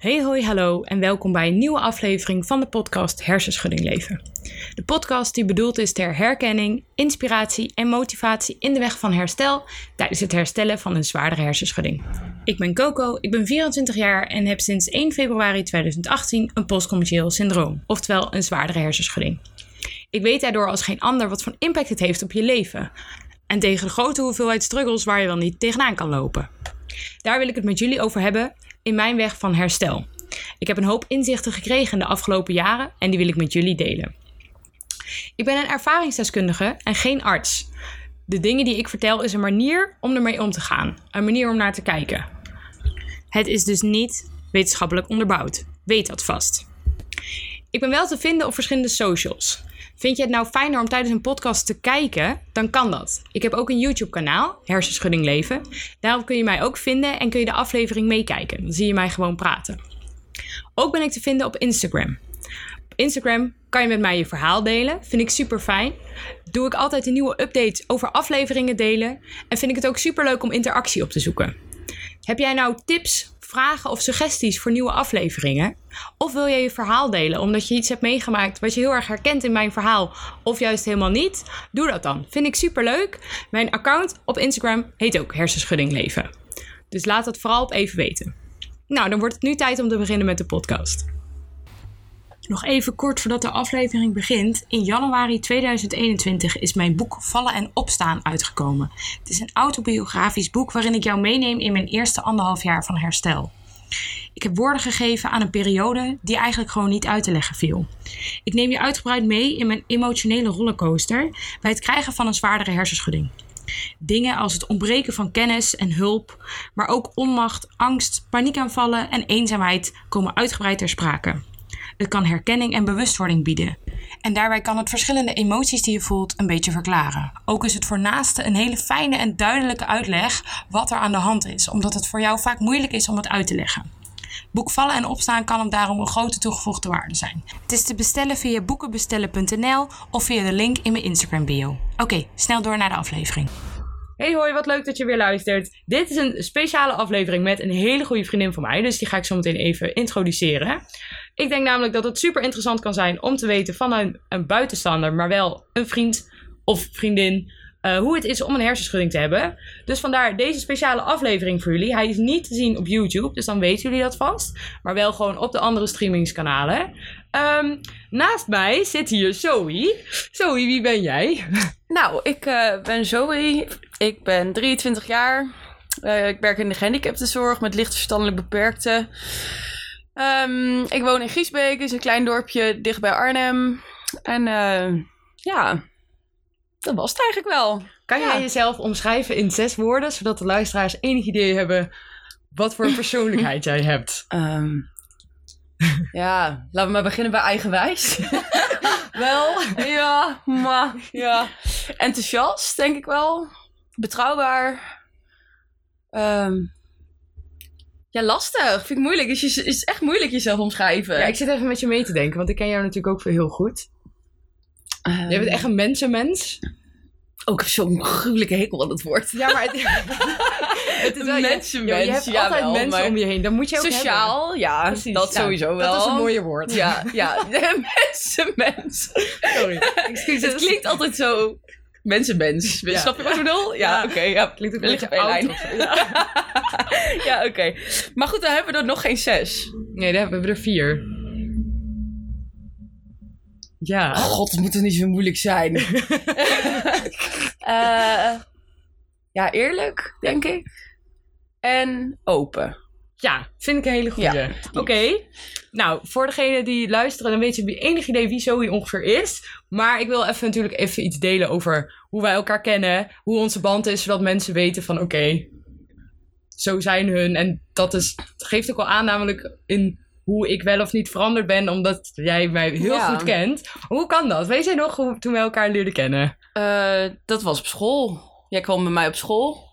Hey hoi hallo en welkom bij een nieuwe aflevering van de podcast Hersenschudding Leven. De podcast die bedoeld is ter herkenning, inspiratie en motivatie in de weg van herstel tijdens het herstellen van een zwaardere hersenschudding. Ik ben Coco, ik ben 24 jaar en heb sinds 1 februari 2018 een postcommercieel syndroom, oftewel een zwaardere hersenschudding. Ik weet daardoor als geen ander wat voor impact het heeft op je leven. En tegen de grote hoeveelheid struggles waar je wel niet tegenaan kan lopen. Daar wil ik het met jullie over hebben in mijn weg van herstel. Ik heb een hoop inzichten gekregen de afgelopen jaren en die wil ik met jullie delen. Ik ben een ervaringsdeskundige en geen arts. De dingen die ik vertel is een manier om ermee om te gaan, een manier om naar te kijken. Het is dus niet wetenschappelijk onderbouwd. Weet dat vast. Ik ben wel te vinden op verschillende socials. Vind je het nou fijner om tijdens een podcast te kijken? Dan kan dat. Ik heb ook een YouTube-kanaal, Hersenschudding Leven. Daarop kun je mij ook vinden en kun je de aflevering meekijken. Dan zie je mij gewoon praten. Ook ben ik te vinden op Instagram. Op Instagram kan je met mij je verhaal delen. Vind ik super fijn. Doe ik altijd een nieuwe updates over afleveringen delen. En vind ik het ook super leuk om interactie op te zoeken. Heb jij nou tips, vragen of suggesties voor nieuwe afleveringen? Of wil jij je verhaal delen omdat je iets hebt meegemaakt wat je heel erg herkent in mijn verhaal, of juist helemaal niet? Doe dat dan. Vind ik super leuk. Mijn account op Instagram heet ook Hersenschudding Leven. Dus laat dat vooral op even weten. Nou, dan wordt het nu tijd om te beginnen met de podcast. Nog even kort voordat de aflevering begint. In januari 2021 is mijn boek Vallen en Opstaan uitgekomen. Het is een autobiografisch boek waarin ik jou meeneem in mijn eerste anderhalf jaar van herstel. Ik heb woorden gegeven aan een periode die eigenlijk gewoon niet uit te leggen viel. Ik neem je uitgebreid mee in mijn emotionele rollercoaster bij het krijgen van een zwaardere hersenschudding. Dingen als het ontbreken van kennis en hulp, maar ook onmacht, angst, paniekaanvallen en eenzaamheid komen uitgebreid ter sprake. Het kan herkenning en bewustwording bieden. En daarbij kan het verschillende emoties die je voelt een beetje verklaren. Ook is het voor naasten een hele fijne en duidelijke uitleg wat er aan de hand is, omdat het voor jou vaak moeilijk is om het uit te leggen. Boek Vallen en Opstaan kan hem daarom een grote toegevoegde waarde zijn. Het is te bestellen via boekenbestellen.nl of via de link in mijn Instagram bio. Oké, snel door naar de aflevering. Hey hoi, wat leuk dat je weer luistert. Dit is een speciale aflevering met een hele goede vriendin van mij, dus die ga ik zo meteen even introduceren. Ik denk namelijk dat het super interessant kan zijn om te weten van een, een maar wel een vriend of vriendin, uh, hoe het is om een hersenschudding te hebben. Dus vandaar deze speciale aflevering voor jullie. Hij is niet te zien op YouTube, dus dan weten jullie dat vast. Maar wel gewoon op de andere streamingskanalen. Um, naast mij zit hier Zoe. Zoe, wie ben jij? Nou, ik uh, ben Zoe. Ik ben 23 jaar. Uh, ik werk in de gehandicaptenzorg met licht verstandelijk beperkten. Um, ik woon in Giesbeek, is een klein dorpje dicht bij Arnhem. En uh, ja, dat was het eigenlijk wel. Kan ja. jij jezelf omschrijven in zes woorden, zodat de luisteraars enig idee hebben wat voor persoonlijkheid jij hebt? Um, ja, laten we maar beginnen bij eigenwijs. wel, ja, maar ja. Enthousiast, denk ik wel. Betrouwbaar. Um, ja, lastig. Vind ik moeilijk. Het is, is echt moeilijk jezelf omschrijven. Ja, ik zit even met je mee te denken, want ik ken jou natuurlijk ook heel goed. Um, je bent echt een mensenmens. Oh, ik heb zo'n gruwelijke hekel aan het woord. Ja, maar het, het is wel mensenmens. Je, je hebt ja, altijd wel, mensen maar... om je heen. Dan moet je ook Sociaal, hebben. ja. Precies, dat ja, sowieso wel. Dat is een mooie woord. Ja, ja. mensenmens. Sorry. Excuses. Het klinkt altijd zo... Mensenmens. Ja. Snap je wat ik bedoel? Ja, oké. Okay, ja. Klinkt een beetje lijn. Ja, oké. Okay. Maar goed, dan hebben we er nog geen zes. Nee, dan hebben we er vier. Ja. Oh god, het moet toch niet zo moeilijk zijn? uh, ja, eerlijk, denk ik. En open. Ja, vind ik een hele goede. Ja. Oké. Okay. Nou, voor degene die luisteren, dan weet je enig idee wie Zoe ongeveer is. Maar ik wil even natuurlijk even iets delen over hoe wij elkaar kennen. Hoe onze band is, zodat mensen weten van oké, okay, zo zijn hun. En dat is, geeft ook al aan namelijk in hoe ik wel of niet veranderd ben, omdat jij mij heel ja. goed kent. Hoe kan dat? Weet je nog hoe, toen we elkaar leerden kennen? Uh, dat was op school. Jij kwam bij mij op school.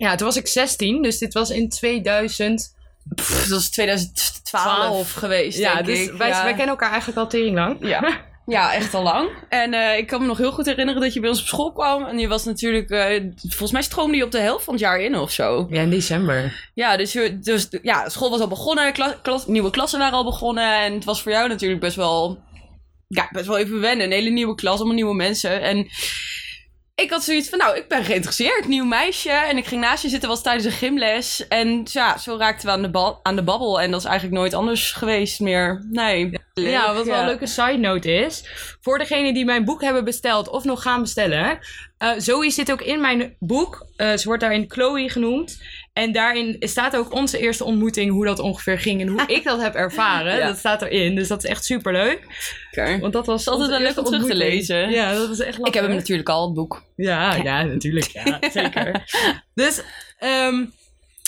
Ja, toen was ik 16, dus dit was in 2000. Pff, dat was 2012 12. geweest, ja, denk dus ik. Wij, ja. wij kennen elkaar eigenlijk al tering lang. Ja. Ja, echt al lang. En eh, ik kan me nog heel goed herinneren dat je bij ons op school kwam. En je was natuurlijk, eh, volgens mij stroomde je op de helft van het jaar in of zo. Ja, in december. Ja, dus, je, dus ja, school was al begonnen, klas- nieuwe klassen waren al begonnen. En het was voor jou natuurlijk best wel, ja, best wel even wennen. Een hele nieuwe klas, allemaal nieuwe mensen. En ik had zoiets van, nou, ik ben geïnteresseerd, nieuw meisje. En ik ging naast je zitten, was tijdens een gymles. En ja, zo raakten we aan de, bal, aan de babbel. En dat is eigenlijk nooit anders geweest meer. Nee. Ja, wat wel een leuke side note is. Voor degenen die mijn boek hebben besteld of nog gaan bestellen. eh Zoe zit ook in mijn boek. Eh, ze wordt daarin Chloe genoemd. En daarin staat ook onze eerste ontmoeting, hoe dat ongeveer ging en hoe ik dat heb ervaren. Ja. Dat staat erin, dus dat is echt super leuk. Want dat was altijd wel leuk om terug te lezen. Ja, dat is echt Ik heb hem natuurlijk al, het boek. Ja, ja, natuurlijk. Ja, zeker. Dus, ehm,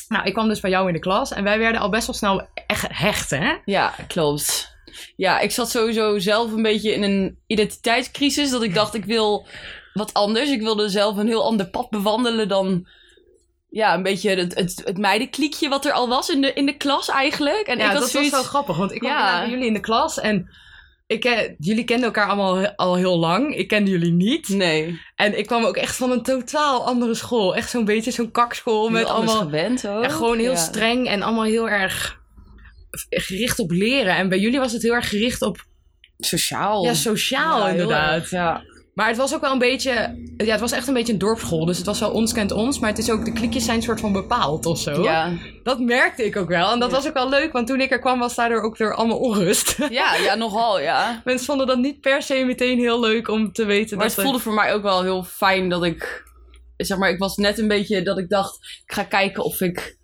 nou, ik kwam dus bij jou in de klas en wij werden al best wel snel echt hecht, hè? Ja, klopt. Ja, ik zat sowieso zelf een beetje in een identiteitscrisis. Dat ik dacht, ik wil wat anders. Ik wilde zelf een heel ander pad bewandelen dan... Ja, een beetje het, het, het meidenkliekje wat er al was in de, in de klas eigenlijk. En Ja, ik had dat zoiets... was wel grappig, want ik kwam Ja. bij jullie in de klas en ik, jullie kenden elkaar allemaal al heel lang. Ik kende jullie niet. Nee, En ik kwam ook echt van een totaal andere school. Echt zo'n beetje zo'n kakschool met allemaal... gewend ook. Echt gewoon heel Ja. streng en allemaal heel erg gericht op leren. En bij jullie was het heel erg gericht op Sociaal. ja, sociaal Ja, inderdaad. Ja. Maar het was ook wel een beetje... Ja, het was echt een beetje een dorpsschool. Dus het was wel ons kent ons. Maar het is ook... De klikjes zijn soort van bepaald of zo. Ja. Dat merkte ik ook wel. En dat Ja. was ook wel leuk. Want toen ik er kwam was daardoor ook weer allemaal onrust. Ja, ja, nogal, ja. Mensen vonden dat niet per se meteen heel leuk om te weten Maar dat het voelde voor mij ook wel heel fijn dat ik... Zeg maar, ik was net een beetje dat ik dacht... Ik ga kijken of ik...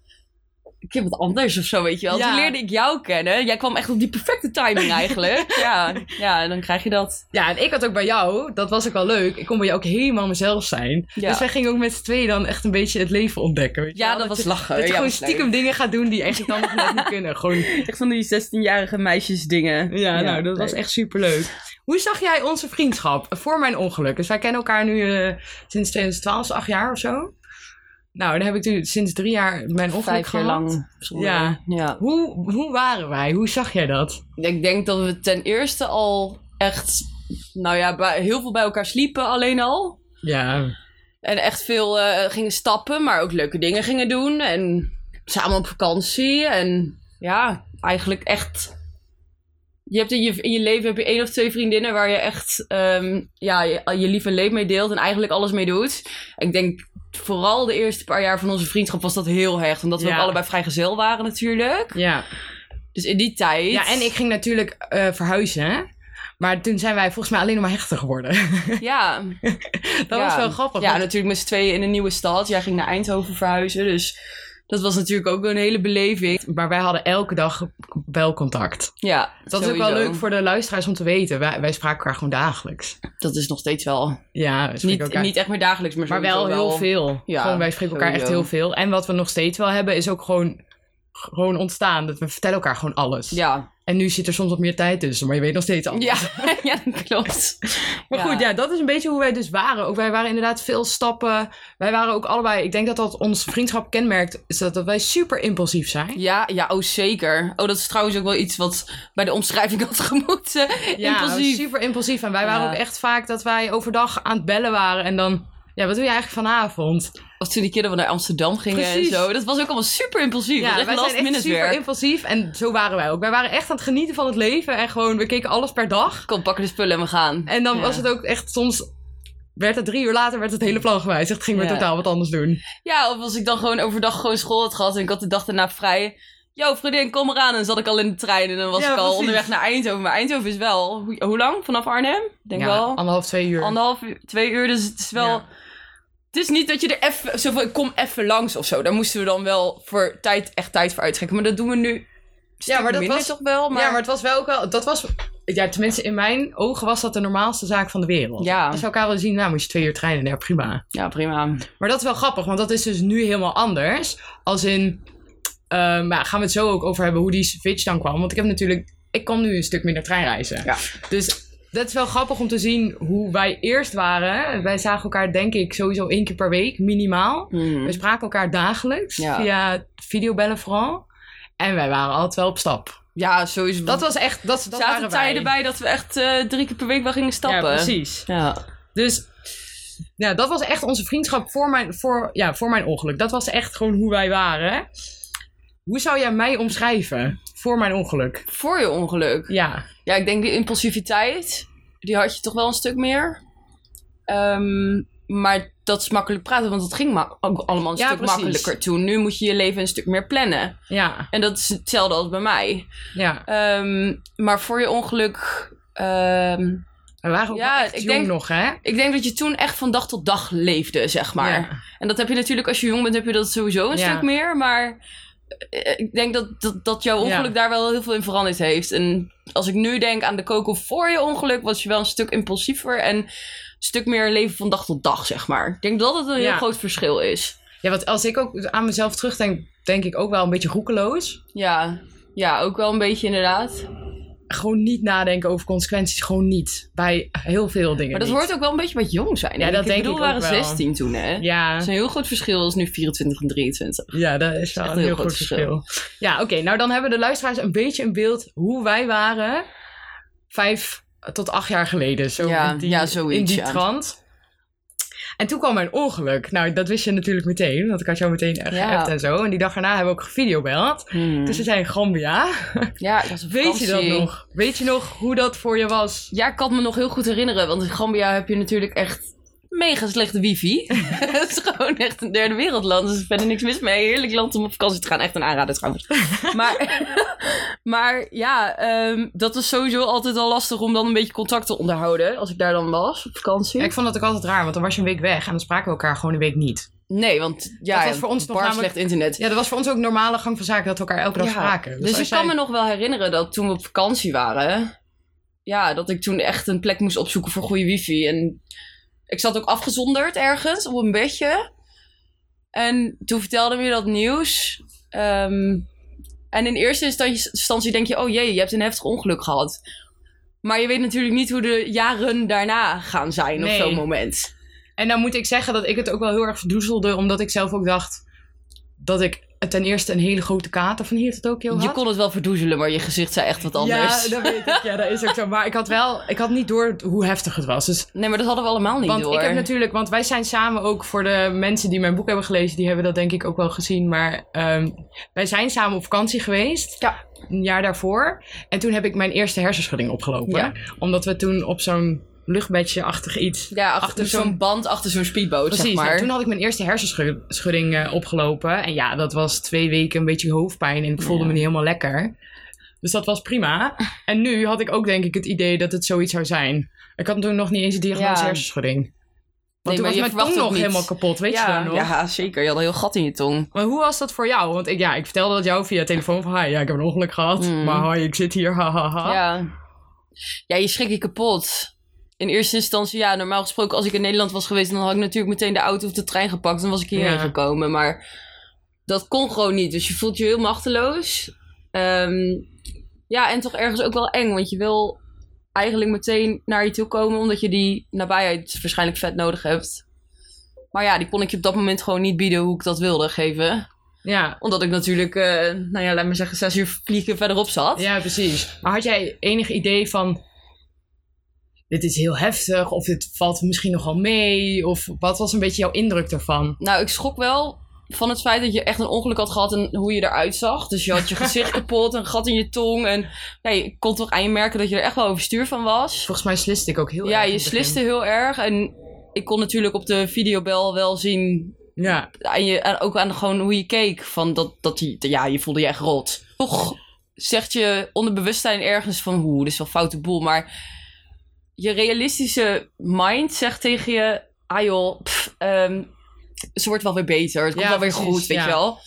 Ik heb wat anders of zo, weet je wel. Ja. Toen leerde ik jou kennen. Jij kwam echt op die perfecte timing eigenlijk. ja, ja, en dan krijg je dat. Ja, en ik had ook bij jou, dat was ook wel leuk. Ik kon bij jou ook helemaal mezelf zijn. Ja. Dus wij gingen ook met z'n tweeën dan echt een beetje het leven ontdekken. Weet je Ja, wel? dat was je, lachen. Dat je Ja, gewoon leuk. stiekem dingen gaat doen die eigenlijk dan nog net niet kunnen. Gewoon, Echt van die 16-jarige meisjes dingen. ja, nou, dat was echt super leuk. Hoe zag jij onze vriendschap voor mijn ongeluk? Dus wij kennen elkaar nu eh, sinds 2012, acht jaar of zo. Nou, dan heb ik nu sinds drie jaar mijn ongeluk Vijf jaar gehad. lang. zonder- Ja. ja. Hoe, hoe waren wij? Hoe zag jij dat? Ik denk dat we ten eerste al echt... Nou ja, heel veel bij elkaar sliepen alleen al. Ja, En echt veel eh, gingen stappen, maar ook leuke dingen gingen doen. En samen op vakantie. En ja, eigenlijk echt. Je hebt in je, in je leven heb je één of twee vriendinnen waar je echt ehm, ja, je, je lief en leed mee deelt en eigenlijk alles mee doet. Ik denk vooral de eerste paar jaar van onze vriendschap was dat heel hecht. Omdat we ook allebei vrijgezel waren natuurlijk. ja. Dus in die tijd. Ja, en ik ging natuurlijk eh, verhuizen. hè. Maar toen zijn wij volgens mij alleen nog maar hechter geworden. Ja, dat was wel grappig. Ja, natuurlijk met z'n tweeën in een nieuwe stad. Jij ging naar Eindhoven verhuizen. Dus dat was natuurlijk ook een hele beleving. Maar wij hadden elke dag belcontact. Ja, Dat is ook wel leuk voor de luisteraars om te weten. Wij, wij spraken elkaar gewoon dagelijks. Dat is nog steeds wel. Ja, Niet, elkaar- niet echt meer dagelijks, maar, maar wel heel veel. Ja, gewoon, wij spreken elkaar echt heel veel. En wat we nog steeds wel hebben, is ook gewoon, gewoon ontstaan. Dat we vertellen elkaar gewoon alles. Ja, En nu zit er soms wat meer tijd tussen, maar je weet nog steeds alles. ja, ja dat klopt. Maar goed, ja, dat is een beetje hoe wij dus waren. Ook wij waren inderdaad veel stappen. Wij waren ook allebei, ik denk dat dat onze vriendschap kenmerkt, is dat, dat wij super impulsief zijn. Ja, ja, oh zeker. Oh, dat is trouwens ook wel iets wat bij de omschrijving had gemoeten. Ja, Impulsief. super impulsief. En wij waren Ja. ook echt vaak dat wij overdag aan het bellen waren. En dan, ja, wat doe je eigenlijk vanavond? Of toen die we naar Amsterdam gingen Precies. en zo. Dat was ook allemaal super impulsief. dat Ja, wij echt last zijn echt minute super werk. impulsief. En zo waren wij ook. Wij waren echt aan het genieten van het leven. En gewoon, we keken alles per dag. Kom, pakken de spullen en we gaan. En dan Ja. was het ook echt soms... Werd het drie uur later werd het hele plan gewijzigd. Gingen we Ja. totaal wat anders doen. Ja, of als ik dan gewoon overdag gewoon school had gehad en ik had de dag daarna vrij. Yo, vriendin, kom eraan. En dan zat ik al in de trein en dan was Ja, ik al precies. onderweg naar Eindhoven. Maar Eindhoven is wel... Hoe, hoe lang? Vanaf Arnhem? Denk ja, wel anderhalf, twee uur. anderhalf, twee uur. Dus het is wel... Ja. Het is niet dat je er even... Zo van, ik kom even langs of zo. Daar moesten we dan wel voor tijd, echt tijd voor uittrekken. Maar dat doen we nu... Ja, maar dat was- toch wel. Maar... Ja, maar het was wel ook wel... Dat was... Ja, tenminste in mijn ogen was dat de normaalste zaak van de wereld. Ja. Als we elkaar willen zien, nou moet je twee uur trainen. Ja, prima. Ja, prima. Maar dat is wel grappig, want dat is dus nu helemaal anders. Als in, ehm, maar gaan we het zo ook over hebben hoe die switch dan kwam. Want ik heb natuurlijk, ik kan nu een stuk minder treinreizen. Ja. Dus dat is wel grappig om te zien hoe wij eerst waren. Wij zagen elkaar denk ik sowieso één keer per week, minimaal. Mhm. We spraken elkaar dagelijks Ja. via videobellen vooral. En wij waren altijd wel op stap. Ja, sowieso. Dat was echt, dat, dat zaten waren wij. tijden bij dat we echt eh, drie keer per week wel gingen stappen. Ja, precies. Ja. Dus ja, dat was echt onze vriendschap voor mijn, voor, ja, voor mijn ongeluk. Dat was echt gewoon hoe wij waren. Hoe zou jij mij omschrijven voor mijn ongeluk? Voor je ongeluk. Ja, Ja, ik denk die impulsiviteit, die had je toch wel een stuk meer. Ehm, maar dat is makkelijk praten, want het ging ook allemaal een Ja, stuk precies. makkelijker toen. Nu moet je je leven een stuk meer plannen. ja, En dat is hetzelfde als bij mij. ja. Ehm, maar voor je ongeluk... ehm, We waren ook Ja, ik denk- nog, hè? ik denk dat je toen echt van dag tot dag leefde, zeg maar. Ja. En dat heb je natuurlijk als je jong bent, heb je dat sowieso een Ja. stuk meer. Maar ik denk dat, dat, dat jouw ongeluk Ja. daar wel heel veel in veranderd heeft. En als ik nu denk aan de koken voor je ongeluk, was je wel een stuk impulsiever en een stuk meer leven van dag tot dag, zeg maar. Ik denk dat het een heel groot verschil is. Ja, want als ik ook aan mezelf terugdenk, denk ik ook wel een beetje roekeloos. Ja, ja ook wel een beetje inderdaad. Gewoon niet nadenken over consequenties, gewoon niet. Bij heel veel dingen Maar dat niet. hoort ook wel een beetje bij het jong zijn. Ja, dat ik denk bedoel, ik we waren ook wel. 16 toen, hè? Ja, Dat is een heel groot verschil als nu 24 en 23. ja, dat is wel echt een heel groot verschil. Ja, oké. nou, dan hebben de luisteraars een beetje een beeld hoe wij waren vijf tot acht jaar geleden. Zo Ja, in die, ja, zoiets, in die ja. trant. En toen kwam mijn ongeluk. Nou, dat wist je natuurlijk meteen, want ik had jou meteen Ja. geappt en zo. En die dag erna hebben we ook gevideobeld. Hmm. Dus we zijn in Gambia. Ja, dat was een Weet je dat nog? Weet je nog hoe dat voor je was? Ja, ik kan me nog heel goed herinneren. Want in Gambia heb je natuurlijk echt mega slechte wifi. Het is gewoon echt een derde wereldland. Dus er is verder niks mis mee. Heerlijk land om op vakantie te gaan. Echt een aanrader trouwens. maar, maar ja, ehm, dat was sowieso altijd al lastig om dan een beetje contact te onderhouden. Als ik daar dan was op vakantie. Ja, ik vond dat ook altijd raar, want dan was je een week weg en dan spraken we elkaar gewoon een week niet. Nee, want ja, Dat was voor ons nog namelijk- slecht internet. Ja, dat was voor ons ook normale gang van zaken dat we elkaar elke dag Ja, spraken. Dus, als ik kan me nog wel herinneren dat toen we op vakantie waren, ja, dat ik toen echt een plek moest opzoeken voor goede wifi. En ik zat ook afgezonderd ergens op een bedje. En toen vertelde me dat nieuws. Ehm, en in eerste instantie- instantie denk je, oh jee, je hebt een heftig ongeluk gehad. Maar je weet natuurlijk niet hoe de jaren daarna gaan zijn Nee. op zo'n moment. En dan moet ik zeggen dat ik het ook wel heel erg verdoezelde, omdat ik zelf ook dacht dat ik ten eerste een hele grote kater van hier tot Tokio had. Je kon het wel verdoezelen, maar je gezicht zei echt wat anders. Ja, dat weet ik. Ja, dat is ook zo. Maar ik had wel, ik had niet door hoe heftig het was. Dus, Nee, maar dat hadden we allemaal niet want door. ik heb natuurlijk, want wij zijn samen ook voor de mensen die mijn boek hebben gelezen, die hebben dat denk ik ook wel gezien. Maar ehm, wij zijn samen op vakantie geweest. Ja. Een jaar daarvoor. En toen heb ik mijn eerste hersenschudding opgelopen. Ja. Omdat we toen op zo'n luchtbedje-achtig iets Ja, achter, Achter zo'n band, achter zo'n speedboot, Precies, zeg maar. nou, toen had ik mijn eerste hersenschudding eh, opgelopen. En ja, dat was twee weken een beetje hoofdpijn en ik voelde Ja. me niet helemaal lekker. Dus dat was prima. En nu had ik ook denk ik het idee dat het zoiets zou zijn. Ik had toen nog niet eens een diagnose Ja. hersenschudding. Want maar toen was je mijn tong nog niet. helemaal kapot, weet je dat nog? ja, zeker. Je had een heel gat in je tong. Maar hoe was dat voor jou? Want ik, ja, ik vertelde dat jou via telefoon van... Hi, ja, ik heb een ongeluk gehad. Mm. Maar hi, ik zit hier, hahaha. Ja. ja, je schrik je kapot. In eerste instantie, ja, normaal gesproken als ik in Nederland was geweest... dan had ik natuurlijk meteen de auto of de trein gepakt... en was ik hierheen Ja. gekomen. Maar dat kon gewoon niet. Dus je voelt je heel machteloos. Ehm, ja, en toch ergens ook wel eng. Want je wil eigenlijk meteen naar je toe komen... omdat je die nabijheid waarschijnlijk vet nodig hebt. Maar ja, die kon ik je op dat moment gewoon niet bieden... hoe ik dat wilde geven. Ja, Omdat ik natuurlijk, eh, nou ja, laat me zeggen, zes uur vliegen verderop zat. ja, precies. Maar had jij enig idee van... Dit is heel heftig, of dit valt misschien nogal mee? Of wat was een beetje jouw indruk daarvan? Nou, ik schrok wel van het feit dat je echt een ongeluk had gehad en hoe je eruit zag. Dus je had je gezicht kapot, een gat in je tong. En ja, je kon toch aan je merken dat je er echt wel overstuur van was. Volgens mij sliste ik ook heel Ja, erg. in je sliste heel erg. En ik kon natuurlijk op de videobel wel zien, Ja, aan je, aan, ook aan gewoon hoe je keek, van dat, dat die, ja, je voelde je echt rot. Toch zegt je onderbewustzijn ergens van, hoe, dit is wel foute boel. Maar je realistische mind zegt tegen je, ah joh, pff, ehm, ze wordt wel weer beter. Het komt Ja, wel weer precies, goed, weet ja. je wel.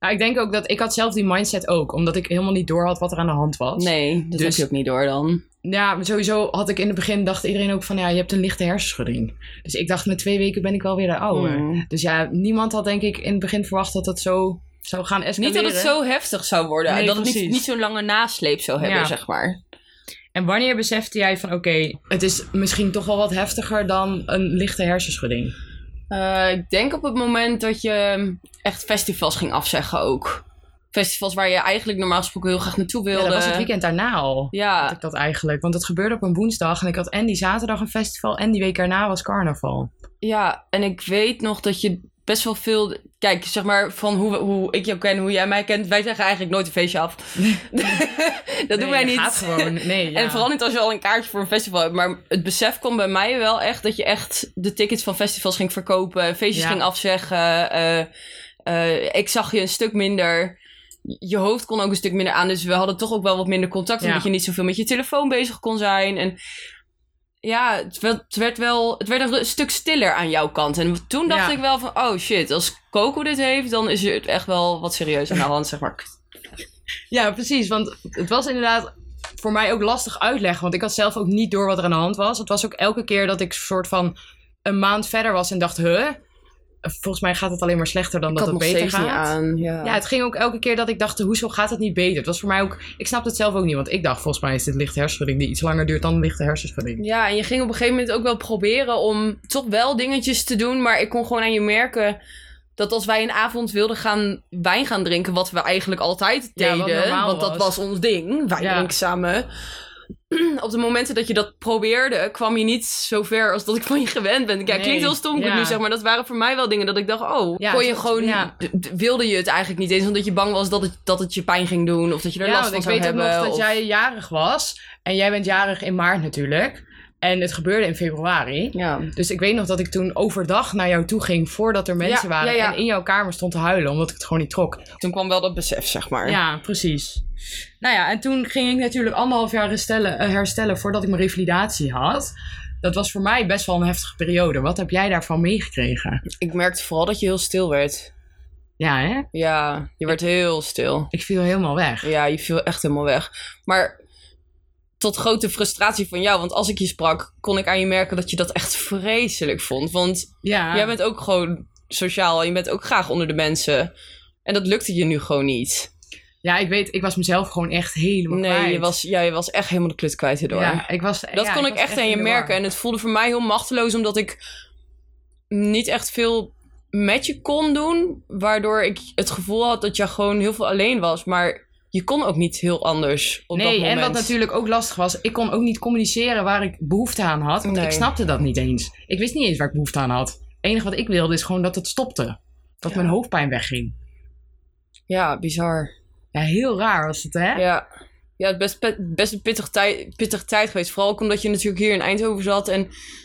Nou, ik denk ook dat ik had zelf die mindset ook. Omdat ik helemaal niet door had wat er aan de hand was. Nee, dat Dus- heb je ook niet door dan. Ja, sowieso had ik in het begin, dacht iedereen ook van, ja, je hebt een lichte hersenschudding. Dus ik dacht, met twee weken ben ik wel weer de oude. Mm. Dus ja, niemand had denk ik in het begin verwacht dat het zo zou gaan escaleren. Niet dat het zo heftig zou worden. Nee, dat het niet, precies. niet zo'n lange nasleep zou hebben, Ja. zeg maar. En wanneer besefte jij van, oké, het is misschien toch wel wat heftiger dan een lichte hersenschudding? Eh, ik denk op het moment dat je echt festivals ging afzeggen ook. festivals waar je eigenlijk normaal gesproken heel graag naartoe Ja, wilde. dat was het weekend daarna al. Ja, Had ik dat eigenlijk. Want het gebeurde op een woensdag. En ik had en die zaterdag een festival. En die week erna was carnaval. ja, en ik weet nog dat je best wel veel... Kijk, zeg maar, van hoe, hoe ik jou ken, hoe jij mij kent. Wij zeggen eigenlijk nooit een feestje af. dat doen wij niet. Gaat gewoon. Nee, ja. En vooral niet als je al een kaartje voor een festival hebt. Maar het besef kwam bij mij wel echt dat je echt de tickets van festivals ging verkopen. Feestjes Ja. ging afzeggen. eh, eh, ik zag je een stuk minder. Je hoofd kon ook een stuk minder aan. Dus we hadden toch ook wel wat minder contact. Ja. Omdat je niet zoveel met je telefoon bezig kon zijn. En ja, het werd, het werd wel het werd een stuk stiller aan jouw kant. En toen dacht Ja. ik wel van, oh shit, als Coco dit heeft, dan is het echt wel wat serieus aan de hand, zeg maar. Ja, precies. Want het was inderdaad voor mij ook lastig uitleggen. Want ik had zelf ook niet door wat er aan de hand was. Het was ook elke keer dat ik soort van een maand verder was en dacht, huh? Volgens mij gaat het alleen maar slechter dan Ik dat het beter gaat. niet aan. Ja. Ja, het ging ook elke keer dat ik dacht, hoezo gaat het niet beter? Het was voor mij ook, ik snapte het zelf ook niet. Want ik dacht, volgens mij is dit lichte hersenschudding die iets langer duurt dan lichte hersenschudding. Ja, en je ging op een gegeven moment ook wel proberen om toch wel dingetjes te doen. Maar ik kon gewoon aan je merken dat als wij een avond wilden gaan wijn gaan drinken, wat we eigenlijk altijd deden, want dat was. ons ding, wijn Ja. drinken samen. Op de momenten dat je dat probeerde, kwam je niet zo ver als dat ik van je gewend ben. Kijk, Nee, klinkt heel stom ja. nu zeg, maar dat waren voor mij wel dingen dat ik dacht, oh, Ja, kon je gewoon, ja. wilde je het eigenlijk niet eens, omdat je bang was dat het, dat het je pijn ging doen, of dat je er Ja, last van ik zou weet ook hebben. nog dat jij jarig was. En jij bent jarig in maart natuurlijk. En het gebeurde in februari. Ja. Dus ik weet nog dat ik toen overdag naar jou toe ging voordat er mensen Ja, waren. ja. En in jouw kamer stond te huilen, omdat ik het gewoon niet trok. Toen kwam wel dat besef, zeg maar. Ja, precies. Nou ja, en toen ging ik natuurlijk anderhalf jaar herstellen, eh, herstellen voordat ik mijn revalidatie had. Dat was voor mij best wel een heftige periode. Wat heb jij daarvan meegekregen? Ik merkte vooral dat je heel stil werd. Ja, hè? Ja, je werd heel stil. Ik viel helemaal weg. Ja, je viel echt helemaal weg. Maar tot grote frustratie van jou, want als ik je sprak, kon ik aan je merken dat je dat echt vreselijk vond. Want Ja. jij bent ook gewoon sociaal en je bent ook graag onder de mensen. En dat lukte je nu gewoon niet. ja, ik weet, ik was mezelf gewoon echt helemaal Nee, kwijt. je was, ja, je was echt helemaal de klut kwijt hierdoor. Ja, ik was, Dat ja, kon ik echt aan je merken. En het voelde voor mij heel machteloos, omdat ik niet echt veel met je kon doen. Waardoor ik het gevoel had dat je gewoon heel veel alleen was. Maar je kon ook niet heel anders op dat Nee, moment. en wat natuurlijk ook lastig was, ik kon ook niet communiceren waar ik behoefte aan had. Want Nee. ik snapte dat niet eens. Ik wist niet eens waar ik behoefte aan had. Het enige wat ik wilde is gewoon dat het stopte. Dat Ja. mijn hoofdpijn wegging. Ja, bizar. Ja, heel raar was het, hè? Ja, ja het best, best een pittig tijd, pittige tijd geweest. Vooral ook omdat je natuurlijk hier in Eindhoven zat. En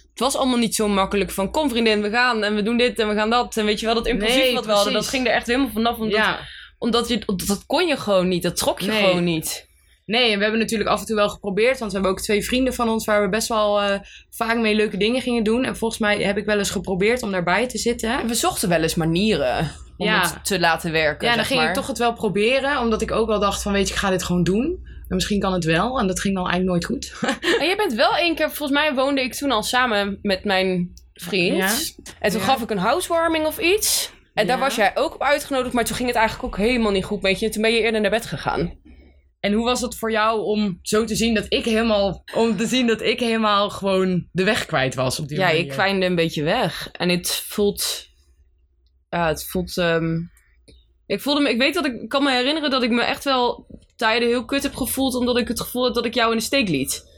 het was allemaal niet zo makkelijk van... Kom vriendin, we gaan en we doen dit en we gaan dat. En weet je wel, dat impulsief Nee, wat we hadden... dat ging er echt helemaal vanaf. Omdat, Ja. Omdat je, dat, kon je gewoon niet. Dat trok je Nee. gewoon niet. Nee, en we hebben natuurlijk af en toe wel geprobeerd. Want we hebben ook twee vrienden van ons waar we best wel eh, vaak mee leuke dingen gingen doen. En volgens mij heb ik wel eens geprobeerd om daarbij te zitten. En we zochten wel eens manieren om Ja. het te laten werken. Ja, dan ging maar. ik toch het wel proberen. Omdat ik ook wel dacht van, weet je, ik ga dit gewoon doen. En misschien kan het wel. En dat ging dan eigenlijk nooit goed. En je bent wel één keer... Volgens mij woonde ik toen al samen met mijn vriend. Ja. En toen Ja. gaf ik een housewarming of iets. En daar Ja. was jij ook op uitgenodigd. Maar toen ging het eigenlijk ook helemaal niet goed met je. En toen ben je eerder naar bed gegaan. En hoe was het voor jou om zo te zien dat ik helemaal, om te zien dat ik helemaal gewoon de weg kwijt was op die Ja, manier? ik kwijnde een beetje weg. En het voelt... Ja, het voelt... ehm, Ik voelde me... Ik weet dat ik... ik kan me herinneren dat ik me echt wel tijden heel kut heb gevoeld. Omdat ik het gevoel had dat ik jou in de steek liet.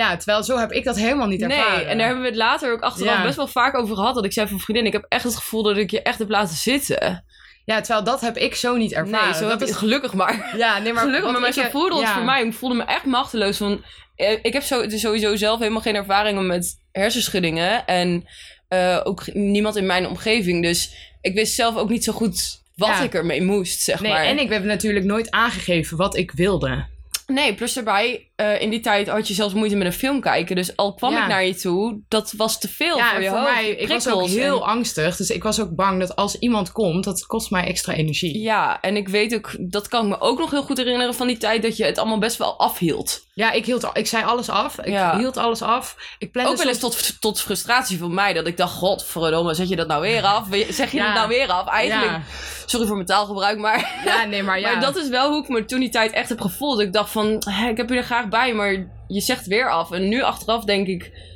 Ja, terwijl zo heb ik dat helemaal niet ervaren. Nee, en daar hebben we het later ook achteraf Ja. best wel vaak over gehad. Dat ik zei van vriendin, ik heb echt het gevoel dat ik je echt heb laten zitten. Ja, terwijl dat heb ik zo niet ervaren. nee, zo dat heb ik gelukkig maar. Ja, nee, maar gelukkig, maar, maar zo voelde het ja. voor mij. Ik voelde me echt machteloos. Van, eh, ik heb zo, dus sowieso zelf helemaal geen ervaringen met hersenschuddingen. En eh, ook niemand in mijn omgeving. Dus ik wist zelf ook niet zo goed wat Ja. ik ermee moest, zeg Nee, maar. en ik heb natuurlijk nooit aangegeven wat ik wilde. Nee, plus daarbij, eh, in die tijd had je zelfs moeite met een film kijken. Dus al kwam Ja. ik naar je toe, dat was te veel ja, voor je voor hoofd. mij, ik was ook heel en- angstig. Dus ik was ook bang dat als iemand komt, dat kost mij extra energie. Ja, en ik weet ook, dat kan ik me ook nog heel goed herinneren van die tijd dat je het allemaal best wel afhield. Ja, ik, hield, ik zei alles af. Ik Ja. hield alles af. Ik plande Ook wel eens tot, tot frustratie van mij, dat ik dacht, godverdomme, zet je dat nou weer af? Zeg je dat nou weer af? Eigenlijk, Ja. sorry voor mijn taalgebruik, maar, Ja, nee, maar ja. maar dat is wel hoe ik me toen die tijd echt heb gevoeld. Ik dacht van, ik heb je er bij, maar je zegt weer af. En nu achteraf denk ik,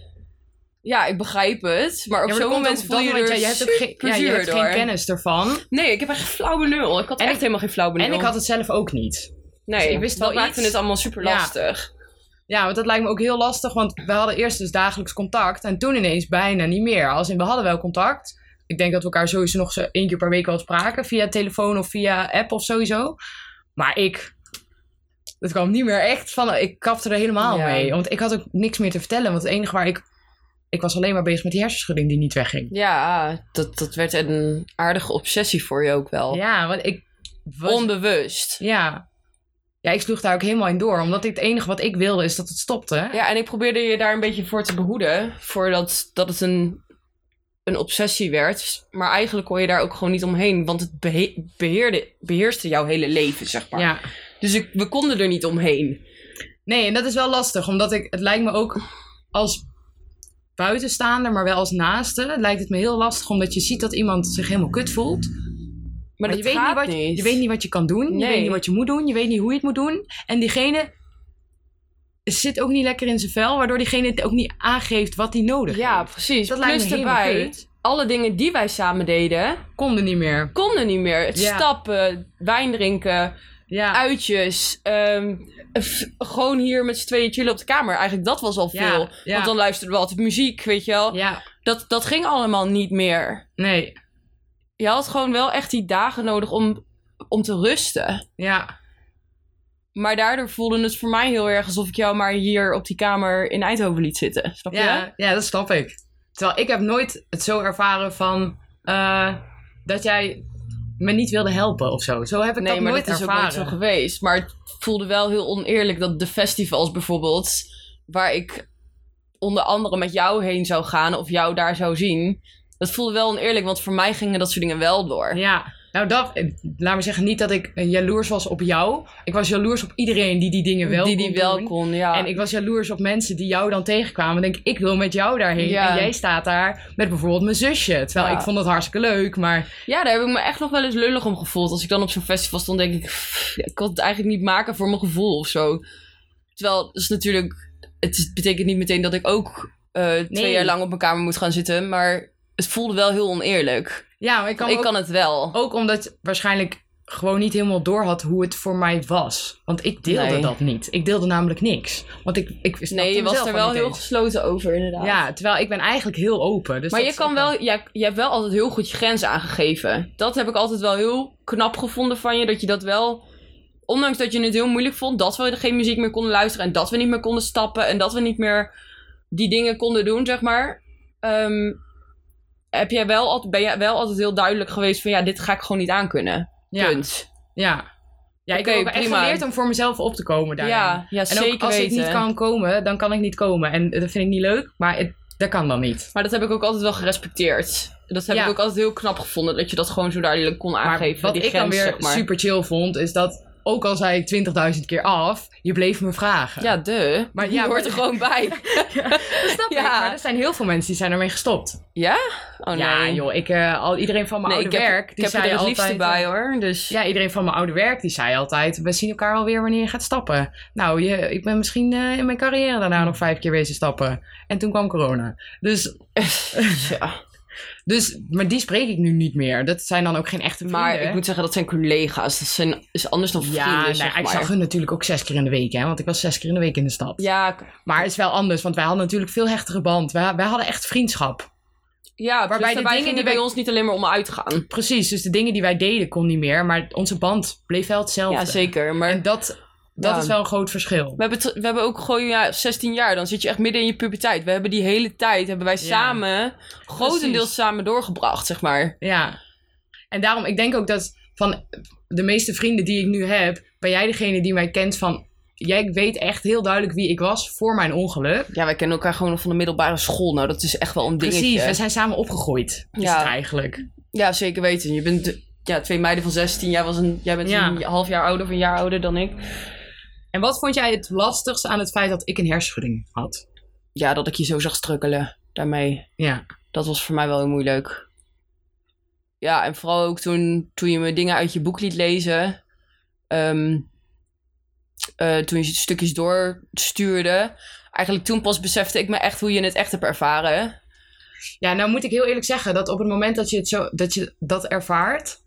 Ja, ik begrijp het. Maar op Ja, zo'n dat moment voel je dat er ja, je hebt ook geen, ja, je hebt geen kennis ervan. Nee, ik heb echt geen flauw benul. Ik had En echt ik- helemaal geen flauw benul. En ik had het zelf ook niet. Nee, ik wist dat wel maakte iets. het allemaal super Ja. lastig. Ja, want dat lijkt me ook heel lastig, want we hadden eerst dus dagelijks contact en toen ineens bijna niet meer. Als in, we hadden wel contact. Ik denk dat we elkaar sowieso nog zo één keer per week wel spraken, via telefoon of via app of sowieso. Maar ik, het kwam niet meer echt van, ik kapte er helemaal Ja. mee. Want ik had ook niks meer te vertellen, want het enige waar ik, ik was alleen maar bezig met die hersenschudding die niet wegging. Ja, dat, dat werd een aardige obsessie voor je ook wel. Ja, want ik was, Onbewust. ja. ja, ik sloeg daar ook helemaal in door, omdat ik, het enige wat ik wilde is dat het stopte. Ja, en ik probeerde je daar een beetje voor te behoeden. Voordat dat het een, een obsessie werd. Maar eigenlijk kon je daar ook gewoon niet omheen. Want het behe- beheerde, beheerste jouw hele leven, zeg maar. ja. Dus ik, we konden er niet omheen. Nee, en dat is wel lastig, omdat ik, het lijkt me ook als buitenstaander, maar wel als naaste, lijkt het me heel lastig, omdat je ziet dat iemand zich helemaal kut voelt. Maar, Maar, dat je, weet niet wat, je- niet. je weet niet wat je kan doen, je Nee. weet niet wat je moet doen, je weet niet hoe je het moet doen. En diegene zit ook niet lekker in zijn vel, waardoor diegene het ook niet aangeeft wat hij nodig Ja, heeft. precies. Dat lijkt Plus erbij, alle dingen die wij samen deden, Konden niet meer. konden niet meer. Het Ja. Stappen, wijn drinken, Ja, uitjes. ehm, gewoon hier met z'n tweeën chillen op de kamer. Eigenlijk dat was al veel. ja. Want dan luisterden we altijd muziek, weet je wel. ja, Dat, dat ging allemaal niet meer. nee, Je had gewoon wel echt die dagen nodig om, om te rusten. ja. Maar daardoor voelde het voor mij heel erg alsof ik jou maar hier op die kamer in Eindhoven liet zitten. Snap je? Ja, ja, dat snap ik. Terwijl ik heb nooit het zo ervaren van eh, dat jij me niet wilde helpen of zo. Zo heb ik nee, dat maar nooit dat is ervaren. ook nooit zo geweest. Maar het voelde wel heel oneerlijk dat de festivals bijvoorbeeld, waar ik onder andere met jou heen zou gaan of jou daar zou zien, dat voelde wel oneerlijk, want voor mij gingen dat soort dingen wel door. Ja, nou dat, eh, laat me zeggen, niet dat ik eh, jaloers was op jou. Ik was jaloers op iedereen die die dingen wel die kon die wel doen. kon, ja. En ik was jaloers op mensen die jou dan tegenkwamen. Denk ik, ik wil met jou daarheen. Ja. En jij staat daar met bijvoorbeeld mijn zusje. Terwijl Ja. ik vond het hartstikke leuk, maar Ja, daar heb ik me echt nog wel eens lullig om gevoeld. Als ik dan op zo'n festival stond, denk ik, pff, ik kon het eigenlijk niet maken voor mijn gevoel of zo. Terwijl, dat is natuurlijk, het betekent niet meteen dat ik ook eh, twee Nee. jaar lang op mijn kamer moet gaan zitten, maar het voelde wel heel oneerlijk. Ja, maar ik kan, ik ook, kan het wel. ook omdat je waarschijnlijk gewoon niet helemaal door had hoe het voor mij was. Want ik deelde Nee. dat niet. Ik deelde namelijk niks. Want ik, ik nee, je was er wel heel eens. gesloten over, inderdaad. Ja, terwijl ik ben eigenlijk heel open. Dus maar je kan wel, jij, je hebt wel altijd heel goed je grenzen aangegeven. Dat heb ik altijd wel heel knap gevonden van je. Dat je dat wel, ondanks dat je het heel moeilijk vond, dat we geen muziek meer konden luisteren. En dat we niet meer konden stappen. En dat we niet meer die dingen konden doen, zeg maar. ehm, heb jij wel, altijd, ben jij wel altijd heel duidelijk geweest van ja, dit ga ik gewoon niet aankunnen. Ja, Punt. ja. Ja, ik Oké, heb ook echt prima. geleerd om voor mezelf op te komen daarin. Ja, ja en zeker ook als weten. ik niet kan komen, dan kan ik niet komen. En dat vind ik niet leuk, maar het, dat kan dan niet. Maar dat heb ik ook altijd wel gerespecteerd. Dat heb Ja. ik ook altijd heel knap gevonden. Dat je dat gewoon zo duidelijk kon Maar aangeven. wat die ik grens, dan weer zeg maar. super chill vond, is dat ook al zei ik 20.000 keer af, je bleef me vragen. Ja, de. Maar ja, je hoort er gewoon bij. dat snap ik. Ja. Maar er zijn heel veel mensen die zijn ermee gestopt. Ja? Oh nee. Ja, joh. Ik, eh, al, iedereen van mijn nee, oude ik heb, werk, ik die heb zei er het altijd... liefste bij eh, hoor. Dus Ja, iedereen van mijn oude werk, die zei altijd... We zien elkaar wel weer wanneer je gaat stappen. Nou, je, ik ben misschien eh, in mijn carrière daarna nog vijf keer wezen stappen. En toen kwam corona. Dus, ja. Dus, maar die spreek ik nu niet meer. Dat zijn dan ook geen echte vrienden. Maar ik moet zeggen, dat zijn collega's. Dat zijn, is anders dan vrienden, Ja, nee, zeg ik maar. zag hun natuurlijk ook zes keer in de week, hè. Want ik was zes keer in de week in de stad. Ja, Maar het is wel anders, want wij hadden natuurlijk veel hechtere band. Wij, wij hadden echt vriendschap. ja Waarbij waarbij de dingen die die bij wij- ons niet alleen maar om uitgaan. Precies, dus de dingen die wij deden kon niet meer. Maar onze band bleef wel hetzelfde. Ja, zeker. Maar En dat, dat Ja. is wel een groot verschil. we hebben, we hebben ook gewoon ja, 16 jaar. Dan zit je echt midden in je puberteit. We hebben die hele tijd hebben wij samen, grotendeels samen doorgebracht, zeg maar. Ja. En daarom, ik denk ook dat van de meeste vrienden die ik nu heb, ben jij degene die mij kent van. Jij weet echt heel duidelijk wie ik was voor mijn ongeluk. Ja, wij kennen elkaar gewoon nog van de middelbare school. Nou, dat is echt wel een dingetje. Precies, we zijn samen opgegroeid. Is Ja. het eigenlijk. Ja, zeker weten. Je bent ja, twee meiden van 16. Jij, was een, jij bent Ja. een half jaar ouder of een jaar ouder dan ik. En wat vond jij het lastigste aan het feit dat ik een hersenschudding had? Ja, dat ik je zo zag strukkelen daarmee. Ja. Dat was voor mij wel heel moeilijk. Ja, en vooral ook toen, toen je me dingen uit je boek liet lezen. Ehm, eh, toen je stukjes doorstuurde. Eigenlijk toen pas besefte ik me echt hoe je het echt hebt ervaren. Ja, nou moet ik heel eerlijk zeggen dat op het moment dat je, het zo, dat, je dat ervaart,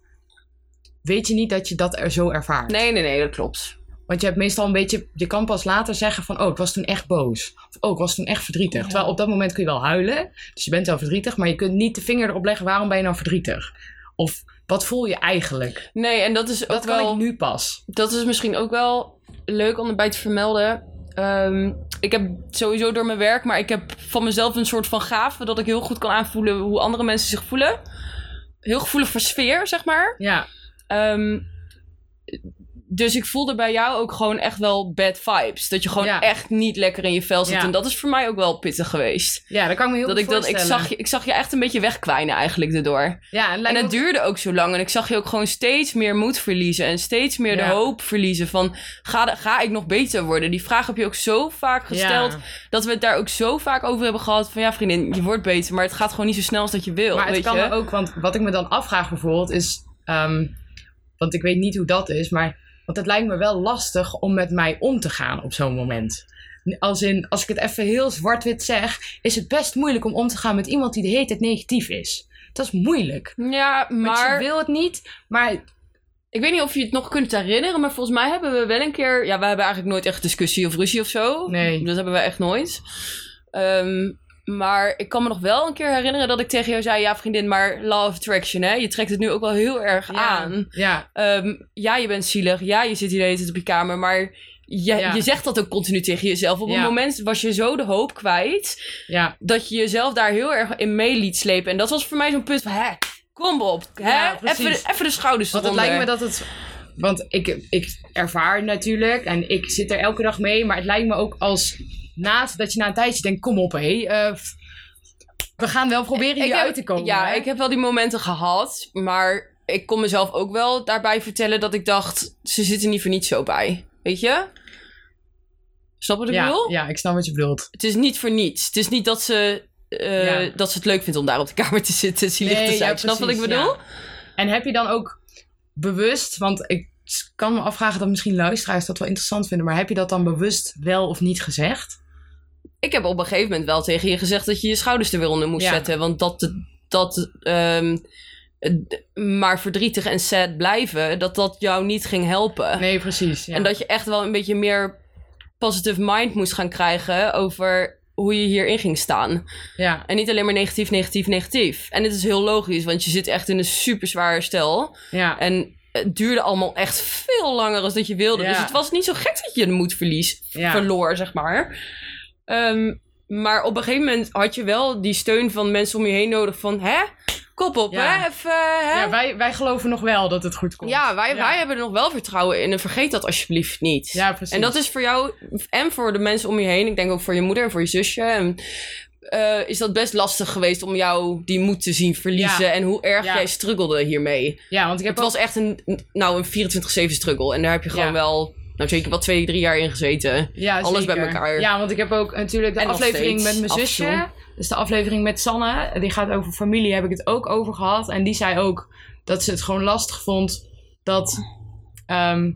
weet je niet dat je dat er zo ervaart. Nee, nee, nee, dat klopt. Want je hebt meestal een beetje, je kan pas later zeggen van, oh, ik was toen echt boos. Of, oh, ik was toen echt verdrietig. Ja. Terwijl op dat moment kun je wel huilen, dus je bent wel verdrietig, maar je kunt niet de vinger erop leggen, waarom ben je nou verdrietig? Of, wat voel je eigenlijk? Nee, en dat is ook Dat kan ik nu pas. Dat is misschien ook wel leuk om erbij te vermelden. Ehm, ik heb sowieso door mijn werk, maar ik heb van mezelf een soort van gave dat ik heel goed kan aanvoelen hoe andere mensen zich voelen. Heel gevoelig voor sfeer, zeg maar. Ja, Ehm, dus ik voelde bij jou ook gewoon echt wel bad vibes. Dat je gewoon Ja. echt niet lekker in je vel zit. Ja. En dat is voor mij ook wel pittig geweest. ja, dat kan ik me heel Dat goed ik, dat, ik, zag je, ik zag je echt een beetje wegkwijnen eigenlijk erdoor. Ja, en, het ook- duurde ook zo lang. En ik zag je ook gewoon steeds meer moed verliezen. En steeds meer de hoop verliezen van... Ga, ga ik nog beter worden? Die vraag heb je ook zo vaak gesteld. Dat we het daar ook zo vaak over hebben gehad. Van ja vriendin, je wordt beter. Maar het gaat gewoon niet zo snel als dat je wil. Maar het kan je? ook, want wat ik me dan afvraag bijvoorbeeld is, ehm, want ik weet niet hoe dat is, maar want het lijkt me wel lastig om met mij om te gaan op zo'n moment. Als, in, als ik het even heel zwart-wit zeg, is het best moeilijk om om te gaan met iemand die de hele tijd negatief is. Dat is moeilijk. Ja, Want maar... je wil het niet, maar Ik weet niet of je het nog kunt herinneren, maar volgens mij hebben we wel een keer... Ja, we hebben eigenlijk nooit echt discussie of ruzie of zo. Nee. Dat hebben we echt nooit. Ehm, maar ik kan me nog wel een keer herinneren dat ik tegen jou zei... Ja, vriendin, maar law of attraction, hè? Je trekt het nu ook wel heel erg aan. Ja, Ehm, ja, je bent zielig. Ja, je zit hier de hele tijd op je kamer. Maar je, Ja. je zegt dat ook continu tegen jezelf. Op Ja. een moment was je zo de hoop kwijt... ja, dat je jezelf daar heel erg in mee liet slepen. En dat was voor mij zo'n punt van... Hè, kom op. Hè? Even, de- even de schouders Want het lijkt me dat het. Want ik, ik ervaar natuurlijk en ik zit er elke dag mee, maar het lijkt me ook als naast dat je na een tijdje denkt: kom op, hé. eh, f- we gaan wel proberen hier heb- uit te komen. Ja, hè? ik heb wel die momenten gehad. Maar ik kon mezelf ook wel daarbij vertellen dat ik dacht... ze zitten niet voor niets zo bij. Weet je? Snap wat ik ja, bedoel? ja, ik snap wat je bedoelt. Het is niet voor niets. Het is niet dat ze, eh, Ja. dat ze het leuk vindt om daar op de kamer te zitten... zielig Nee, te zijn. ja, Snap wat ik bedoel? En heb je dan ook bewust, want ik kan me afvragen dat misschien luisteraars dat wel interessant vinden, maar heb je dat dan bewust wel of niet gezegd? Ik heb op een gegeven moment wel tegen je gezegd... dat je je schouders er weer onder moest Ja. zetten. Want dat... dat ehm, maar verdrietig en sad blijven... dat dat jou niet ging helpen. Nee, precies. Ja. En dat je echt wel een beetje meer positive mind moest gaan krijgen over hoe je hierin ging staan. ja. En niet alleen maar negatief, negatief, negatief. En dit is heel logisch, want je zit echt in een super zwaar herstel. ja. En het duurde allemaal echt veel langer dan dat je wilde. Ja. Dus het was niet zo gek dat je de moed verlies, verloor, zeg maar. Ehm, maar op een gegeven moment had je wel die steun van mensen om je heen nodig van... Hè? Kop op, Ja. hè? Even, hè? Ja, wij, wij geloven nog wel dat het goed komt. Ja, wij, Ja. wij hebben er nog wel vertrouwen in. En vergeet dat alsjeblieft niet. Ja, precies. En dat is voor jou en voor de mensen om je heen, ik denk ook voor je moeder en voor je zusje, en, eh, is dat best lastig geweest om jou die moed te zien verliezen. Ja. En hoe erg Ja. jij struggelde hiermee. Ja, want ik heb Het was echt een, nou, een 24-7 struggle. En daar heb je gewoon wel, nou zeker wel twee, drie jaar in gezeten. Ja, Alles zeker. bij elkaar. Ja, want ik heb ook natuurlijk de En aflevering met mijn zusje. Dus de aflevering met Sanne. Die gaat over familie, heb ik het ook over gehad. En die zei ook dat ze het gewoon lastig vond dat ehm,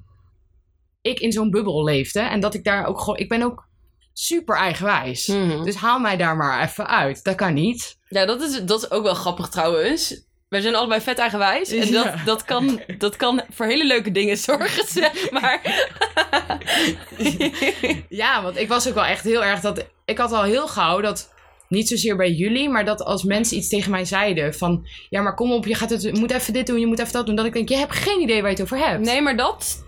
ik in zo'n bubbel leefde. En dat ik daar ook gewoon... Ik ben ook super eigenwijs. Mhm. Dus haal mij daar maar even uit. Dat kan niet. Ja, dat is, dat is ook wel grappig trouwens. Wij zijn allebei vet eigenwijs. En dat, Ja. dat, kan, dat kan voor hele leuke dingen zorgen, zeg maar. Ja, want ik was ook wel echt heel erg dat... Ik had al heel gauw dat... Niet zozeer bij jullie, maar dat als mensen iets tegen mij zeiden van... Ja, maar kom op, je, gaat het, je moet even dit doen, je moet even dat doen. Dat ik denk, je hebt geen idee waar je het over hebt. Nee, maar dat,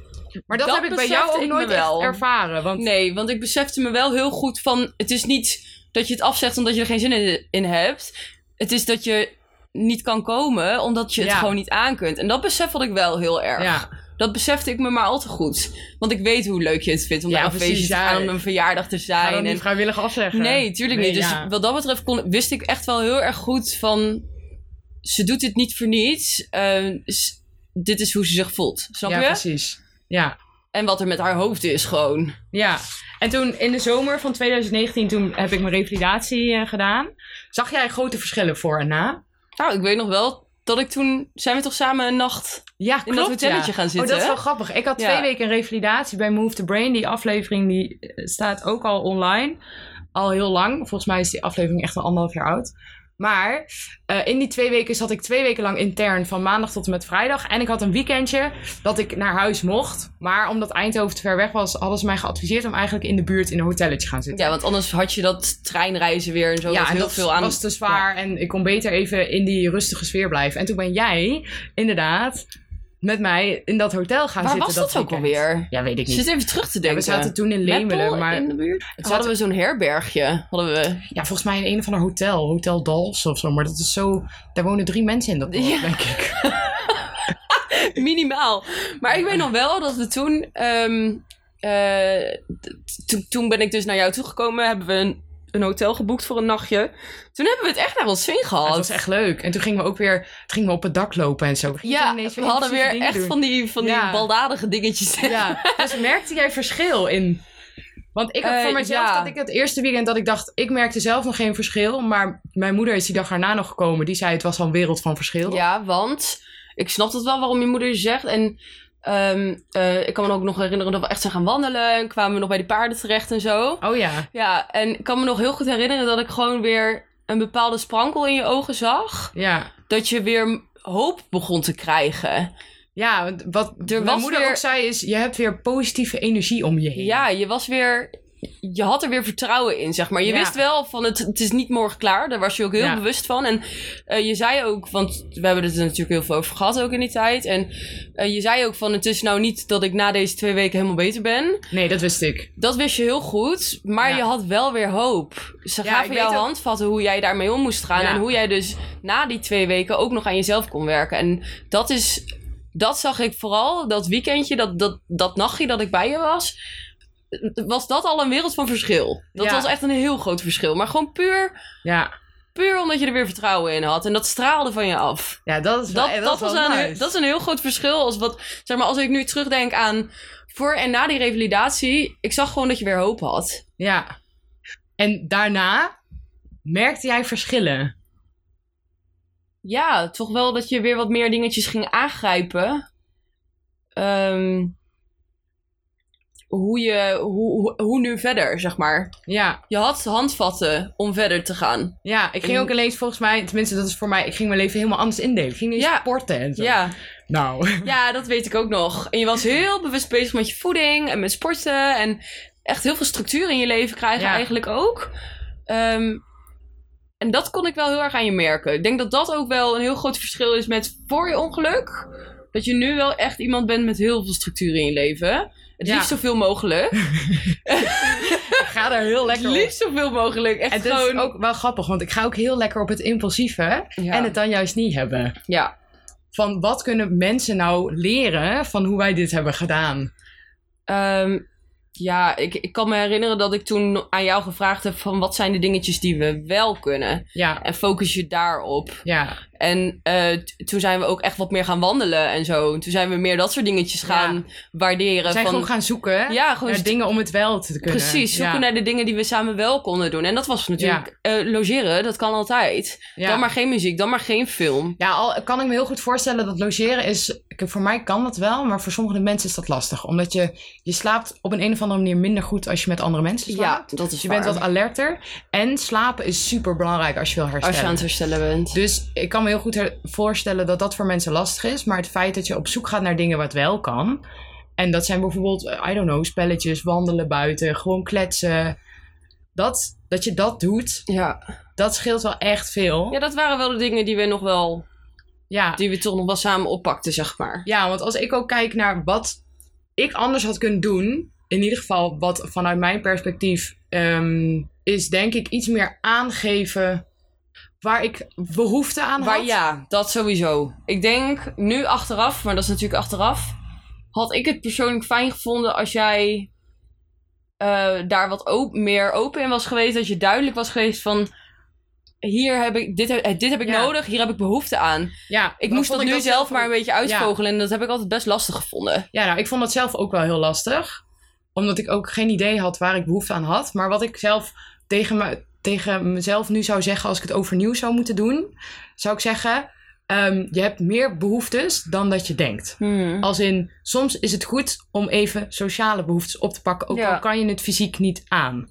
maar dat, dat heb ik bij jou ook nooit wel. ervaren. Want Nee, want ik besefte me wel heel goed van... Het is niet dat je het afzegt omdat je er geen zin in, in hebt. Het is dat je niet kan komen omdat je het Ja. gewoon niet aan kunt. En dat besefte ik wel heel erg. ja, Dat besefte ik me maar al te goed. Want ik weet hoe leuk je het vindt om Ja, naar een feestje te ja. gaan... om een verjaardag te ga zijn. dan en vrijwillig afzeggen. Nee, tuurlijk Nee, niet. Dus ja. wat dat betreft kon, wist ik echt wel heel erg goed van... Ze doet dit niet voor niets. Eh, dit is hoe ze zich voelt. Snap ja, je? precies. Ja. En wat er met haar hoofd is gewoon. ja. En toen in de zomer van 2019, toen heb ik mijn revalidatie eh, gedaan. Zag jij grote verschillen voor en na? Nou, ik weet nog wel dat ik toen... Zijn we toch samen een nacht Ja, in dat hotelletje ja. gaan zitten. Oh, dat is wel grappig. Ik had Ja. twee weken een revalidatie bij Move the Brain. Die aflevering die eh, staat ook al online. Al heel lang. Volgens mij is die aflevering echt al anderhalf jaar oud. Maar eh, in die twee weken zat ik twee weken lang intern van maandag tot en met vrijdag. En ik had een weekendje dat ik naar huis mocht. Maar omdat Eindhoven te ver weg was, hadden ze mij geadviseerd om eigenlijk in de buurt in een hotelletje gaan zitten. Ja, want anders had je dat treinreizen weer en zo. Ja, dat en heel dat veel aan. was te zwaar en ik kon beter even in die rustige sfeer blijven. En toen ben jij inderdaad met mij in dat hotel gaan Waar zitten. was dat, ook weekend. alweer? Ja, weet ik niet. zit even terug te Ja, denken. we zaten toen in Meppel Lemelen, maar in de buurt. Hadden we zo'n herbergje. Hadden we... ja, volgens mij in een of ander hotel, Hotel Dals of zo. Maar dat is zo, daar wonen drie mensen in dat dorp, Ja. denk ik. Minimaal. Maar ik weet nog wel dat we toen... ehm, eh, toen- toen ben ik dus naar jou toegekomen. Hebben we een, een hotel geboekt voor een nachtje. Toen hebben we het echt naar ons zin Ja, gehad. het was echt leuk. En toen gingen we ook weer, gingen we op het dak lopen en zo. Ja, we hadden weer echt doen. van die, van die Ja. baldadige dingetjes. Ja, dus merkte jij verschil in? Want ik had Eh, voor mezelf ja. dat ik het eerste weekend dat ik dacht, ik merkte zelf nog geen verschil. Maar mijn moeder is die dag erna nog gekomen. Die zei het was al een wereld van verschil. Ja, want ik snap het wel waarom je moeder zegt. En ehm, eh, ik kan me ook nog herinneren dat we echt zijn gaan wandelen. En kwamen we nog bij die paarden terecht en zo. Oh ja. Ja, en ik kan me nog heel goed herinneren dat ik gewoon weer een bepaalde sprankel in je ogen zag. Ja. Dat je weer hoop begon te krijgen. Ja, wat mijn was moeder weer- ook zei is, je hebt weer positieve energie om je heen. Ja, je was weer. Je had er weer vertrouwen in, zeg maar. Je Ja. wist wel van het, het is niet morgen klaar. Daar was je ook heel Ja. bewust van. En eh, je zei ook, want we hebben het er natuurlijk heel veel over gehad ook in die tijd. En eh, je zei ook van het is nou niet dat ik na deze twee weken helemaal beter ben. Nee, dat wist ik. Dat wist je heel goed, maar Ja. je had wel weer hoop. Ze gaven ik jou weet ook- handvatten hoe jij daarmee om moest gaan. En hoe jij dus na die twee weken ook nog aan jezelf kon werken. En dat is, dat zag ik vooral, dat weekendje, dat, dat, dat nachtje dat ik bij je was. Was dat al een wereld van verschil? Dat Ja. was echt een heel groot verschil. Maar gewoon puur, Ja, puur omdat je er weer vertrouwen in had. En dat straalde van je af. ja dat is wel, Dat, dat, dat, is was wel een, nice. dat is een heel groot verschil. Als, wat, zeg maar, als ik nu terugdenk aan voor en na die revalidatie. Ik zag gewoon dat je weer hoop had. Ja. En daarna merkte jij verschillen? Ja, toch wel dat je weer wat meer dingetjes ging aangrijpen. Ehm, hoe, je, hoe, hoe, nu verder, zeg maar. Ja, Je had handvatten om verder te gaan. ja. Ik ging ook ineens volgens mij, tenminste dat is voor mij, ik ging mijn leven helemaal anders indelen. Ik ging ineens Ja. sporten en zo. Ja, Nou. ja, dat weet ik ook nog. En je was heel bewust bezig met je voeding en met sporten. En echt heel veel structuur in je leven krijgen Ja. eigenlijk ook. Ehm, en dat kon ik wel heel erg aan je merken. Ik denk dat dat ook wel een heel groot verschil is met voor je ongeluk. Dat je nu wel echt iemand bent met heel veel structuur in je leven. Het Ja. liefst zoveel mogelijk. Ga er heel lekker op. liefst zoveel mogelijk. Echt En het gewoon... is ook wel grappig, want ik ga ook heel lekker op het impulsieve Ja. en het dan juist niet hebben. ja. Van wat kunnen mensen nou leren van hoe wij dit hebben gedaan? Ehm, ja, ik, ik kan me herinneren dat ik toen aan jou gevraagd heb van wat zijn de dingetjes die we wel kunnen. Ja, En focus je daarop. ja, En eh, toen zijn we ook echt wat meer gaan wandelen en zo. Toen zijn we meer dat soort dingetjes gaan waarderen. zijn van, gewoon gaan zoeken Ja, gewoon naar dingen om het wel te kunnen. Precies, zoeken ja. naar de dingen die we samen wel konden doen. En dat was natuurlijk eh, logeren, dat kan altijd. Dan maar geen muziek, dan maar geen film. Ja, al kan ik me heel goed voorstellen dat logeren is... ik- Voor mij kan dat wel, maar voor sommige mensen is dat lastig. Omdat je, je slaapt op een, een of andere manier minder goed als je met andere mensen slaapt. Ja, dat is je waar. bent wat alerter. En slapen is super belangrijk als je wil herstellen. Als je aan het herstellen bent. Dus ik kan me heel goed voorstellen dat dat voor mensen lastig is. Maar het feit dat je op zoek gaat naar dingen wat wel kan. En dat zijn bijvoorbeeld, eh, I don't know, spelletjes, wandelen buiten, gewoon kletsen. Dat, dat je dat doet, Ja. dat scheelt wel echt veel. ja, dat waren wel de dingen die we nog wel, Ja, die we toch nog wel samen oppakten, zeg maar. ja want als ik ook kijk naar wat ik anders had kunnen doen. In ieder geval wat vanuit mijn perspectief ehm, is denk ik iets meer aangeven waar ik behoefte aan had. Maar ja, dat sowieso. Ik denk nu achteraf, maar dat is natuurlijk achteraf, had ik het persoonlijk fijn gevonden als jij eh, daar wat op- meer open in was geweest. Dat je duidelijk was geweest van. Hier heb ik, dit, heb- dit heb ik Ja. nodig, hier heb ik behoefte aan. Ja, Ik moest dat nu zelf maar een beetje uitvogelen en dat heb ik altijd best lastig gevonden. Ja, nou, ik vond dat zelf ook wel heel lastig. Omdat ik ook geen idee had waar ik behoefte aan had. Maar wat ik zelf tegen, me, tegen mezelf nu zou zeggen als ik het overnieuw zou moeten doen, zou ik zeggen. ehm, je hebt meer behoeftes dan dat je denkt. Hmm. Als in, soms is het goed om even sociale behoeftes op te pakken, ook Ja. al kan je het fysiek niet aan.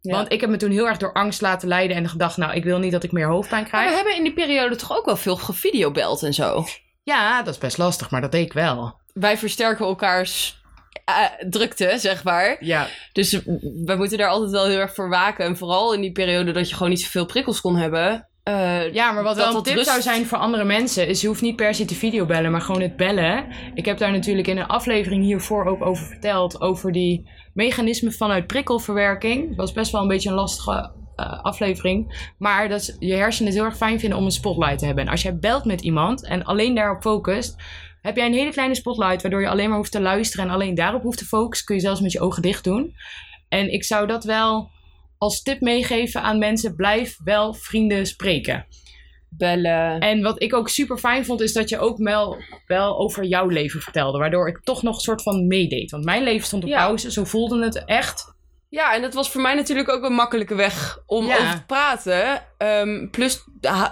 Ja. Want ik heb me toen heel erg door angst laten leiden en gedacht, nou, ik wil niet dat ik meer hoofdpijn Maar krijg. we hebben in die periode toch ook wel veel gevideobeld en zo. Ja, dat is best lastig, maar dat deed ik wel. Wij versterken elkaars eh, drukte, zeg maar. Ja, Dus we moeten daar altijd wel heel erg voor waken. En vooral in die periode dat je gewoon niet zoveel prikkels kon hebben. eh, ja maar wat wel een tip rust- zou zijn voor andere mensen, is je hoeft niet per se te videobellen, maar gewoon het bellen. Ik heb daar natuurlijk in een aflevering hiervoor ook over verteld, over die mechanismen vanuit prikkelverwerking. Dat was best wel een beetje een lastige eh, aflevering. Maar dat je hersenen het heel erg fijn vinden om een spotlight te hebben. En als jij belt met iemand en alleen daarop focust, heb jij een hele kleine spotlight, waardoor je alleen maar hoeft te luisteren en alleen daarop hoeft te focussen. Kun je zelfs met je ogen dicht doen. En ik zou dat wel als tip meegeven aan mensen: blijf wel vrienden spreken. bellen. En wat ik ook super fijn vond, is dat je ook wel, wel over jouw leven vertelde. Waardoor ik toch nog een soort van meedeed. Want mijn leven stond op Ja. pauze. Zo voelde het echt. Ja, en dat was voor mij natuurlijk ook een makkelijke weg om Ja. over te praten. Ehm, plus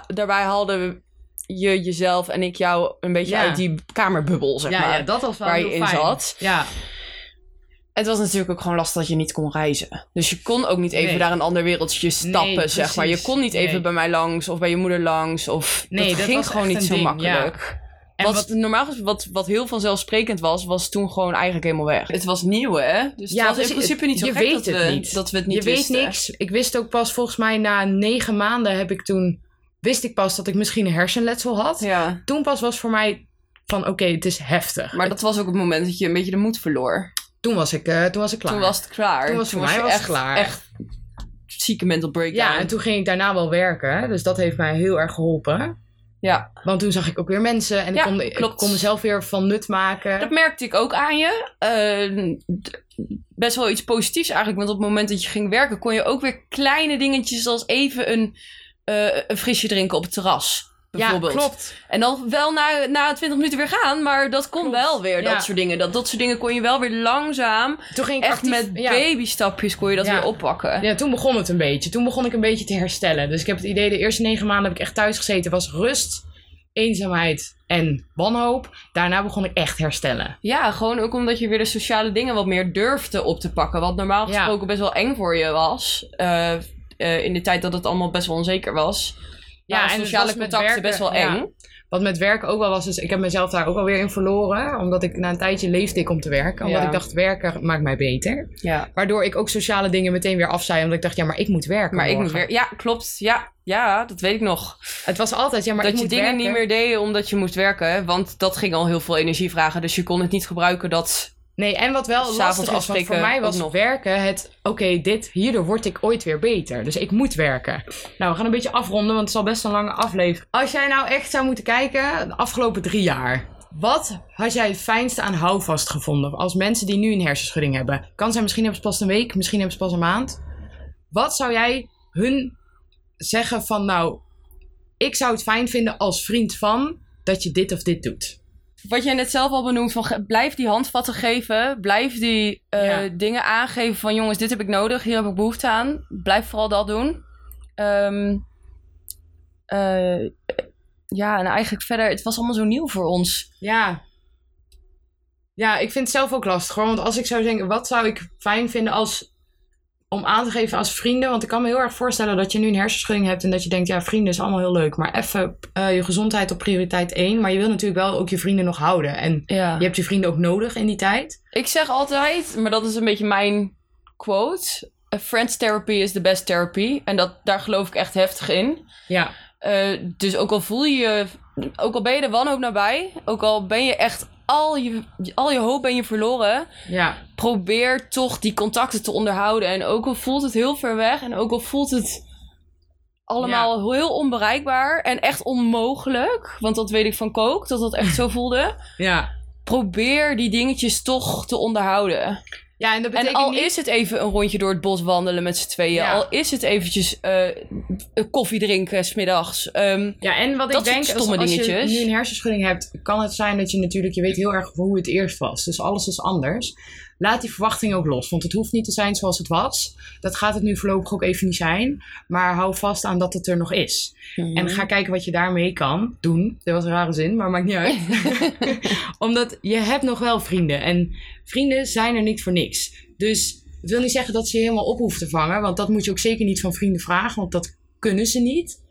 daarbij haalden je jezelf en ik jou een beetje Ja. uit die kamerbubbel, zeg ja, maar. ja, dat was wel waar je in fijn. zat. Ja, Het was natuurlijk ook gewoon lastig dat je niet kon reizen. Dus je kon ook niet even Nee. naar een ander wereldje stappen, Nee, zeg maar. Je kon niet even Nee. bij mij langs of bij je moeder langs. Of Nee, dat, dat ging was gewoon niet zo ding, makkelijk. En wat, wat- normaal wat, wat heel vanzelfsprekend was, was toen gewoon eigenlijk helemaal weg. Het was nieuw, hè? Dus Ja, het was precies. in principe niet zo Je gek weet dat, het we, niet. dat we het niet je wisten. weet niks. Ik wist ook pas volgens mij na negen maanden heb ik toen... Wist ik pas dat ik misschien een hersenletsel had. Ja, Toen pas was voor mij van oké, het is heftig. maar dat was ook het moment dat je een beetje de moed verloor. toen, was ik, eh, toen was ik klaar. Toen was het klaar. Toen was voor mij was echt, klaar. echt zieke mental breakdown. ja, en toen ging ik daarna wel werken. Dus dat heeft mij heel erg geholpen. Ja, Want toen zag ik ook weer mensen en Ja, ik, kon, ik kon mezelf weer van nut maken. Dat merkte ik ook aan je. Eh, best wel iets positiefs eigenlijk. Want op het moment dat je ging werken, kon je ook weer kleine dingetjes als even een, eh, een frisje drinken op het terras. Bijvoorbeeld. Ja, klopt. En dan wel na, na 20 minuten weer gaan, maar dat kon Klopt, wel weer, ja. dat soort dingen. Dat, dat soort dingen kon je wel weer langzaam, Toen ging ik echt actief, met ja. babystapjes kon je dat weer oppakken. Ja, toen begon het een beetje. Toen begon ik een beetje te herstellen. Dus ik heb het idee, de eerste negen maanden heb ik echt thuis gezeten. Was rust, eenzaamheid en wanhoop. Daarna begon ik echt herstellen. Ja, gewoon ook omdat je weer de sociale dingen wat meer durfde op te pakken. Wat normaal Ja. gesproken best wel eng voor je was. eh, eh, in de tijd dat het allemaal best wel onzeker was. Ja, en het sociale contacten werken- best wel ja. eng. Wat met werken ook wel was, is ik heb mezelf daar ook alweer in verloren. Omdat ik na een tijdje leefde ik om te werken. Omdat Ja. ik dacht, werken maakt mij beter. Ja. Waardoor ik ook sociale dingen meteen weer afzei. Omdat ik dacht, ja, maar ik moet werken Maar ik moet weer. Ja, klopt. Ja, ja, dat weet ik nog. Het was altijd, ja, maar dat ik je dingen werken. niet meer deed omdat je moest werken. Want dat ging al heel veel energie vragen. Dus je kon het niet gebruiken dat. Nee, en wat wel lastig is, want voor mij was nog. werken het... Oké, dit, hierdoor word ik ooit weer beter. Dus ik moet werken. Nou, we gaan een beetje afronden, want het is al best een lange aflevering. Als jij nou echt zou moeten kijken, de afgelopen drie jaar... Wat had jij het fijnste aan houvast gevonden? Als mensen die nu een hersenschudding hebben. Kan zijn, misschien hebben ze pas een week, misschien hebben ze pas een maand. Wat zou jij hun zeggen van... Nou, ik zou het fijn vinden als vriend van... Dat je dit of dit doet. Wat jij net zelf al benoemd, van blijf die handvatten geven. Blijf die eh, Ja. dingen aangeven van jongens, dit heb ik nodig, hier heb ik behoefte aan. Blijf vooral dat doen. Ehm, eh, ja, en eigenlijk verder, het was allemaal zo nieuw voor ons. Ja. Ja, ik vind het zelf ook lastig. Gewoon, want als ik zou denken, wat zou ik fijn vinden als, om aan te geven als vrienden? Want ik kan me heel erg voorstellen dat je nu een hersenschudding hebt en dat je denkt, ja, vrienden is allemaal heel leuk. Maar even eh, je gezondheid op prioriteit één. Maar je wil natuurlijk wel ook je vrienden nog houden. En Ja. je hebt je vrienden ook nodig in die tijd. Ik zeg altijd, maar dat is een beetje mijn quote. A friend's therapy is the best therapy. En dat, daar geloof ik echt heftig in. Ja. Eh, dus ook al voel je je, ook al ben je de wanhoop nabij, ook al ben je echt al je, al je hoop ben je verloren, Ja. probeer toch die contacten te onderhouden. En ook al voelt het heel ver weg en ook al voelt het allemaal heel onbereikbaar en echt onmogelijk, want dat weet ik van Kook, dat dat echt zo voelde. Ja. Probeer die dingetjes toch te onderhouden. Ja, en dat En betekent al niet... is het even een rondje door het bos wandelen met z'n tweeën, Ja. al is het eventjes eh, koffie drinken smiddags. Ehm Ja, en wat ik denk, als, als je nu een hersenschudding hebt, kan het zijn dat je natuurlijk, je weet heel erg hoe het eerst was. Dus alles is anders. Laat die verwachting ook los. Want het hoeft niet te zijn zoals het was. Dat gaat het nu voorlopig ook even niet zijn. Maar hou vast aan dat het er nog is. Mhm. En ga kijken wat je daarmee kan doen. Dat was een rare zin, maar maakt niet uit. Omdat je hebt nog wel vrienden. En vrienden zijn er niet voor niks. Dus het wil niet zeggen dat ze je helemaal op hoeft te vangen. Want dat moet je ook zeker niet van vrienden vragen. Want dat kunnen ze niet.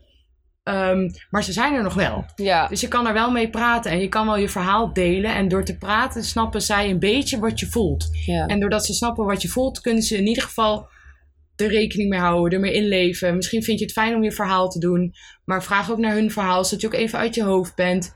Ehm, maar ze zijn er nog wel. Ja. Dus je kan er wel mee praten. En je kan wel je verhaal delen. En door te praten snappen zij een beetje wat je voelt. ja. En doordat ze snappen wat je voelt, kunnen ze in ieder geval er rekening mee houden, ermee inleven. Misschien vind je het fijn om je verhaal te doen, maar vraag ook naar hun verhaal, zodat je ook even uit je hoofd bent.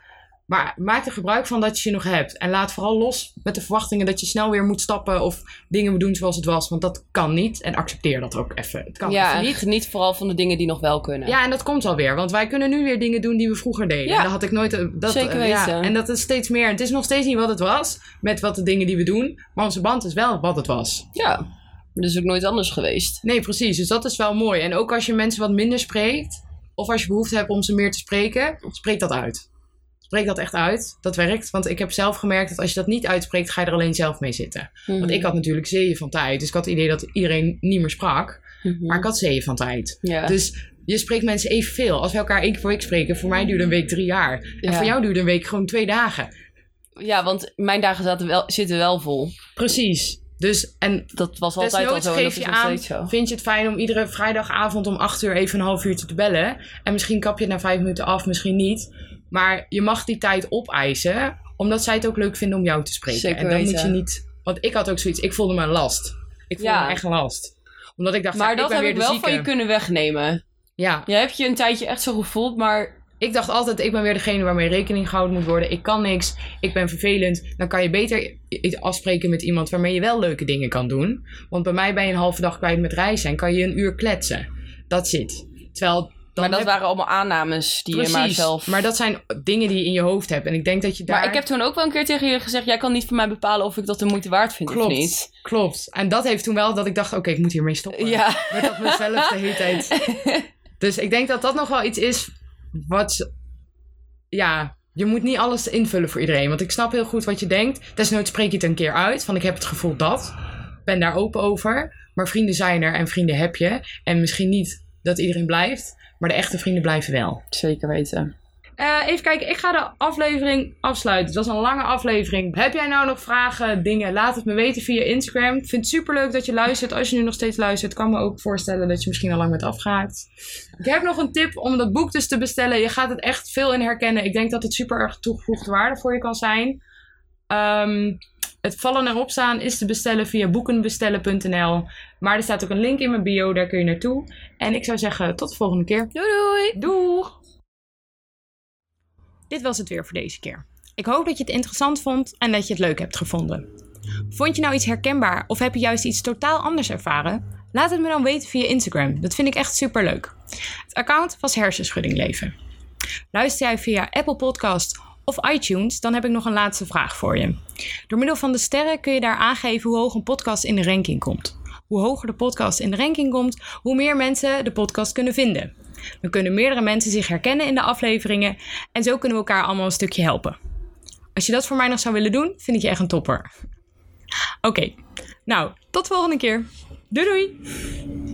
Maar maak er gebruik van dat je je nog hebt. En laat vooral los met de verwachtingen dat je snel weer moet stappen of dingen moet doen zoals het was. Want dat kan niet. En accepteer dat ook even. Het kan ja, even niet. geniet vooral van de dingen die nog wel kunnen. Ja, en dat komt alweer. Want wij kunnen nu weer dingen doen die we vroeger deden. Ja. En dat had ik nooit... eh, Dat, Zeker eh, ja, weten. en dat is steeds meer. Het is nog steeds niet wat het was. Met wat de dingen die we doen. Maar onze band is wel wat het was. Ja. Dus ook nooit anders geweest. Nee, precies. Dus dat is wel mooi. En ook als je mensen wat minder spreekt, of als je behoefte hebt om ze meer te spreken, spreek dat uit. Spreek dat echt uit. Dat werkt. Want ik heb zelf gemerkt dat als je dat niet uitspreekt, ga je er alleen zelf mee zitten. Want Mhm. ik had natuurlijk zeeën van tijd. Dus ik had het idee dat iedereen niet meer sprak. Mhm. Maar ik had zeeën van tijd. Dus je spreekt mensen evenveel. Als we elkaar één keer per week spreken, voor mij duurde een week drie jaar. En Ja. voor jou duurde een week gewoon twee dagen. ja, want mijn dagen zaten wel, zitten wel vol. Precies. Dus, en Dat was altijd al zo geef is je aan, zo. vind je het fijn om iedere vrijdagavond om 8 uur even een half uurtje te bellen. En misschien kap je het na vijf minuten af, misschien niet. Maar je mag die tijd opeisen, omdat zij het ook leuk vinden om jou te spreken. Zeker en dan moet je niet... Want ik had ook zoiets, ik voelde me een last. Ik voelde Ja. me echt een last. Omdat ik dacht, Maar ja, dat ik heb weer ik wel zieke. van je kunnen wegnemen. Ja, Je hebt je een tijdje echt zo gevoeld, maar ik dacht altijd, ik ben weer degene waarmee rekening gehouden moet worden. Ik kan niks, ik ben vervelend. Dan kan je beter iets afspreken met iemand waarmee je wel leuke dingen kan doen. Want bij mij ben je een halve dag kwijt met reizen en kan je een uur kletsen. Dat zit. Terwijl maar dat heb- waren allemaal aannames die je maar zelf... Maar dat zijn dingen die je in je hoofd hebt. En ik denk dat je daar... Maar ik heb toen ook wel een keer tegen je gezegd... jij kan niet voor mij bepalen of ik dat de moeite waard vind Klopt. of niet. Klopt. En dat heeft toen wel dat ik dacht, oké, ik moet hiermee stoppen. Ja. Met dat mezelf de hele tijd. Dus ik denk dat dat nog wel iets is wat... Ja, je moet niet alles invullen voor iedereen. Want ik snap heel goed wat je denkt. Desnoods spreek je het een keer uit. Van ik heb het gevoel dat. Ben daar open over. Maar vrienden zijn er en vrienden heb je. En misschien niet dat iedereen blijft. Maar de echte vrienden blijven wel. Zeker weten. Eh, even kijken, ik ga de aflevering afsluiten. Het was een lange aflevering. Heb jij nou nog vragen, dingen? Laat het me weten via Instagram. Ik vind het superleuk dat je luistert. Als je nu nog steeds luistert, kan me ook voorstellen dat je misschien al lang bent afgehaakt. Ik heb nog een tip om dat boek dus te bestellen. Je gaat het echt veel in herkennen. Ik denk dat het super erg toegevoegde waarde voor je kan zijn. Ehm, het vallen erop staan is te bestellen via boekenbestellen.nl. Maar er staat ook een link in mijn bio, daar kun je naartoe. En ik zou zeggen, tot de volgende keer. Doei doei! Doeg! Dit was het weer voor deze keer. Ik hoop dat je het interessant vond en dat je het leuk hebt gevonden. Vond je nou iets herkenbaar of heb je juist iets totaal anders ervaren? Laat het me dan weten via Instagram. Dat vind ik echt super leuk. Het account was Hersenschudding Leven. Luister jij via Apple Podcast of iTunes, dan heb ik nog een laatste vraag voor je. Door middel van de sterren kun je daar aangeven hoe hoog een podcast in de ranking komt. Hoe hoger de podcast in de ranking komt, hoe meer mensen de podcast kunnen vinden. Dan kunnen meerdere mensen zich herkennen in de afleveringen en zo kunnen we elkaar allemaal een stukje helpen. Als je dat voor mij nog zou willen doen, vind ik je echt een topper. Oké, nou, tot de volgende keer. Doei doei!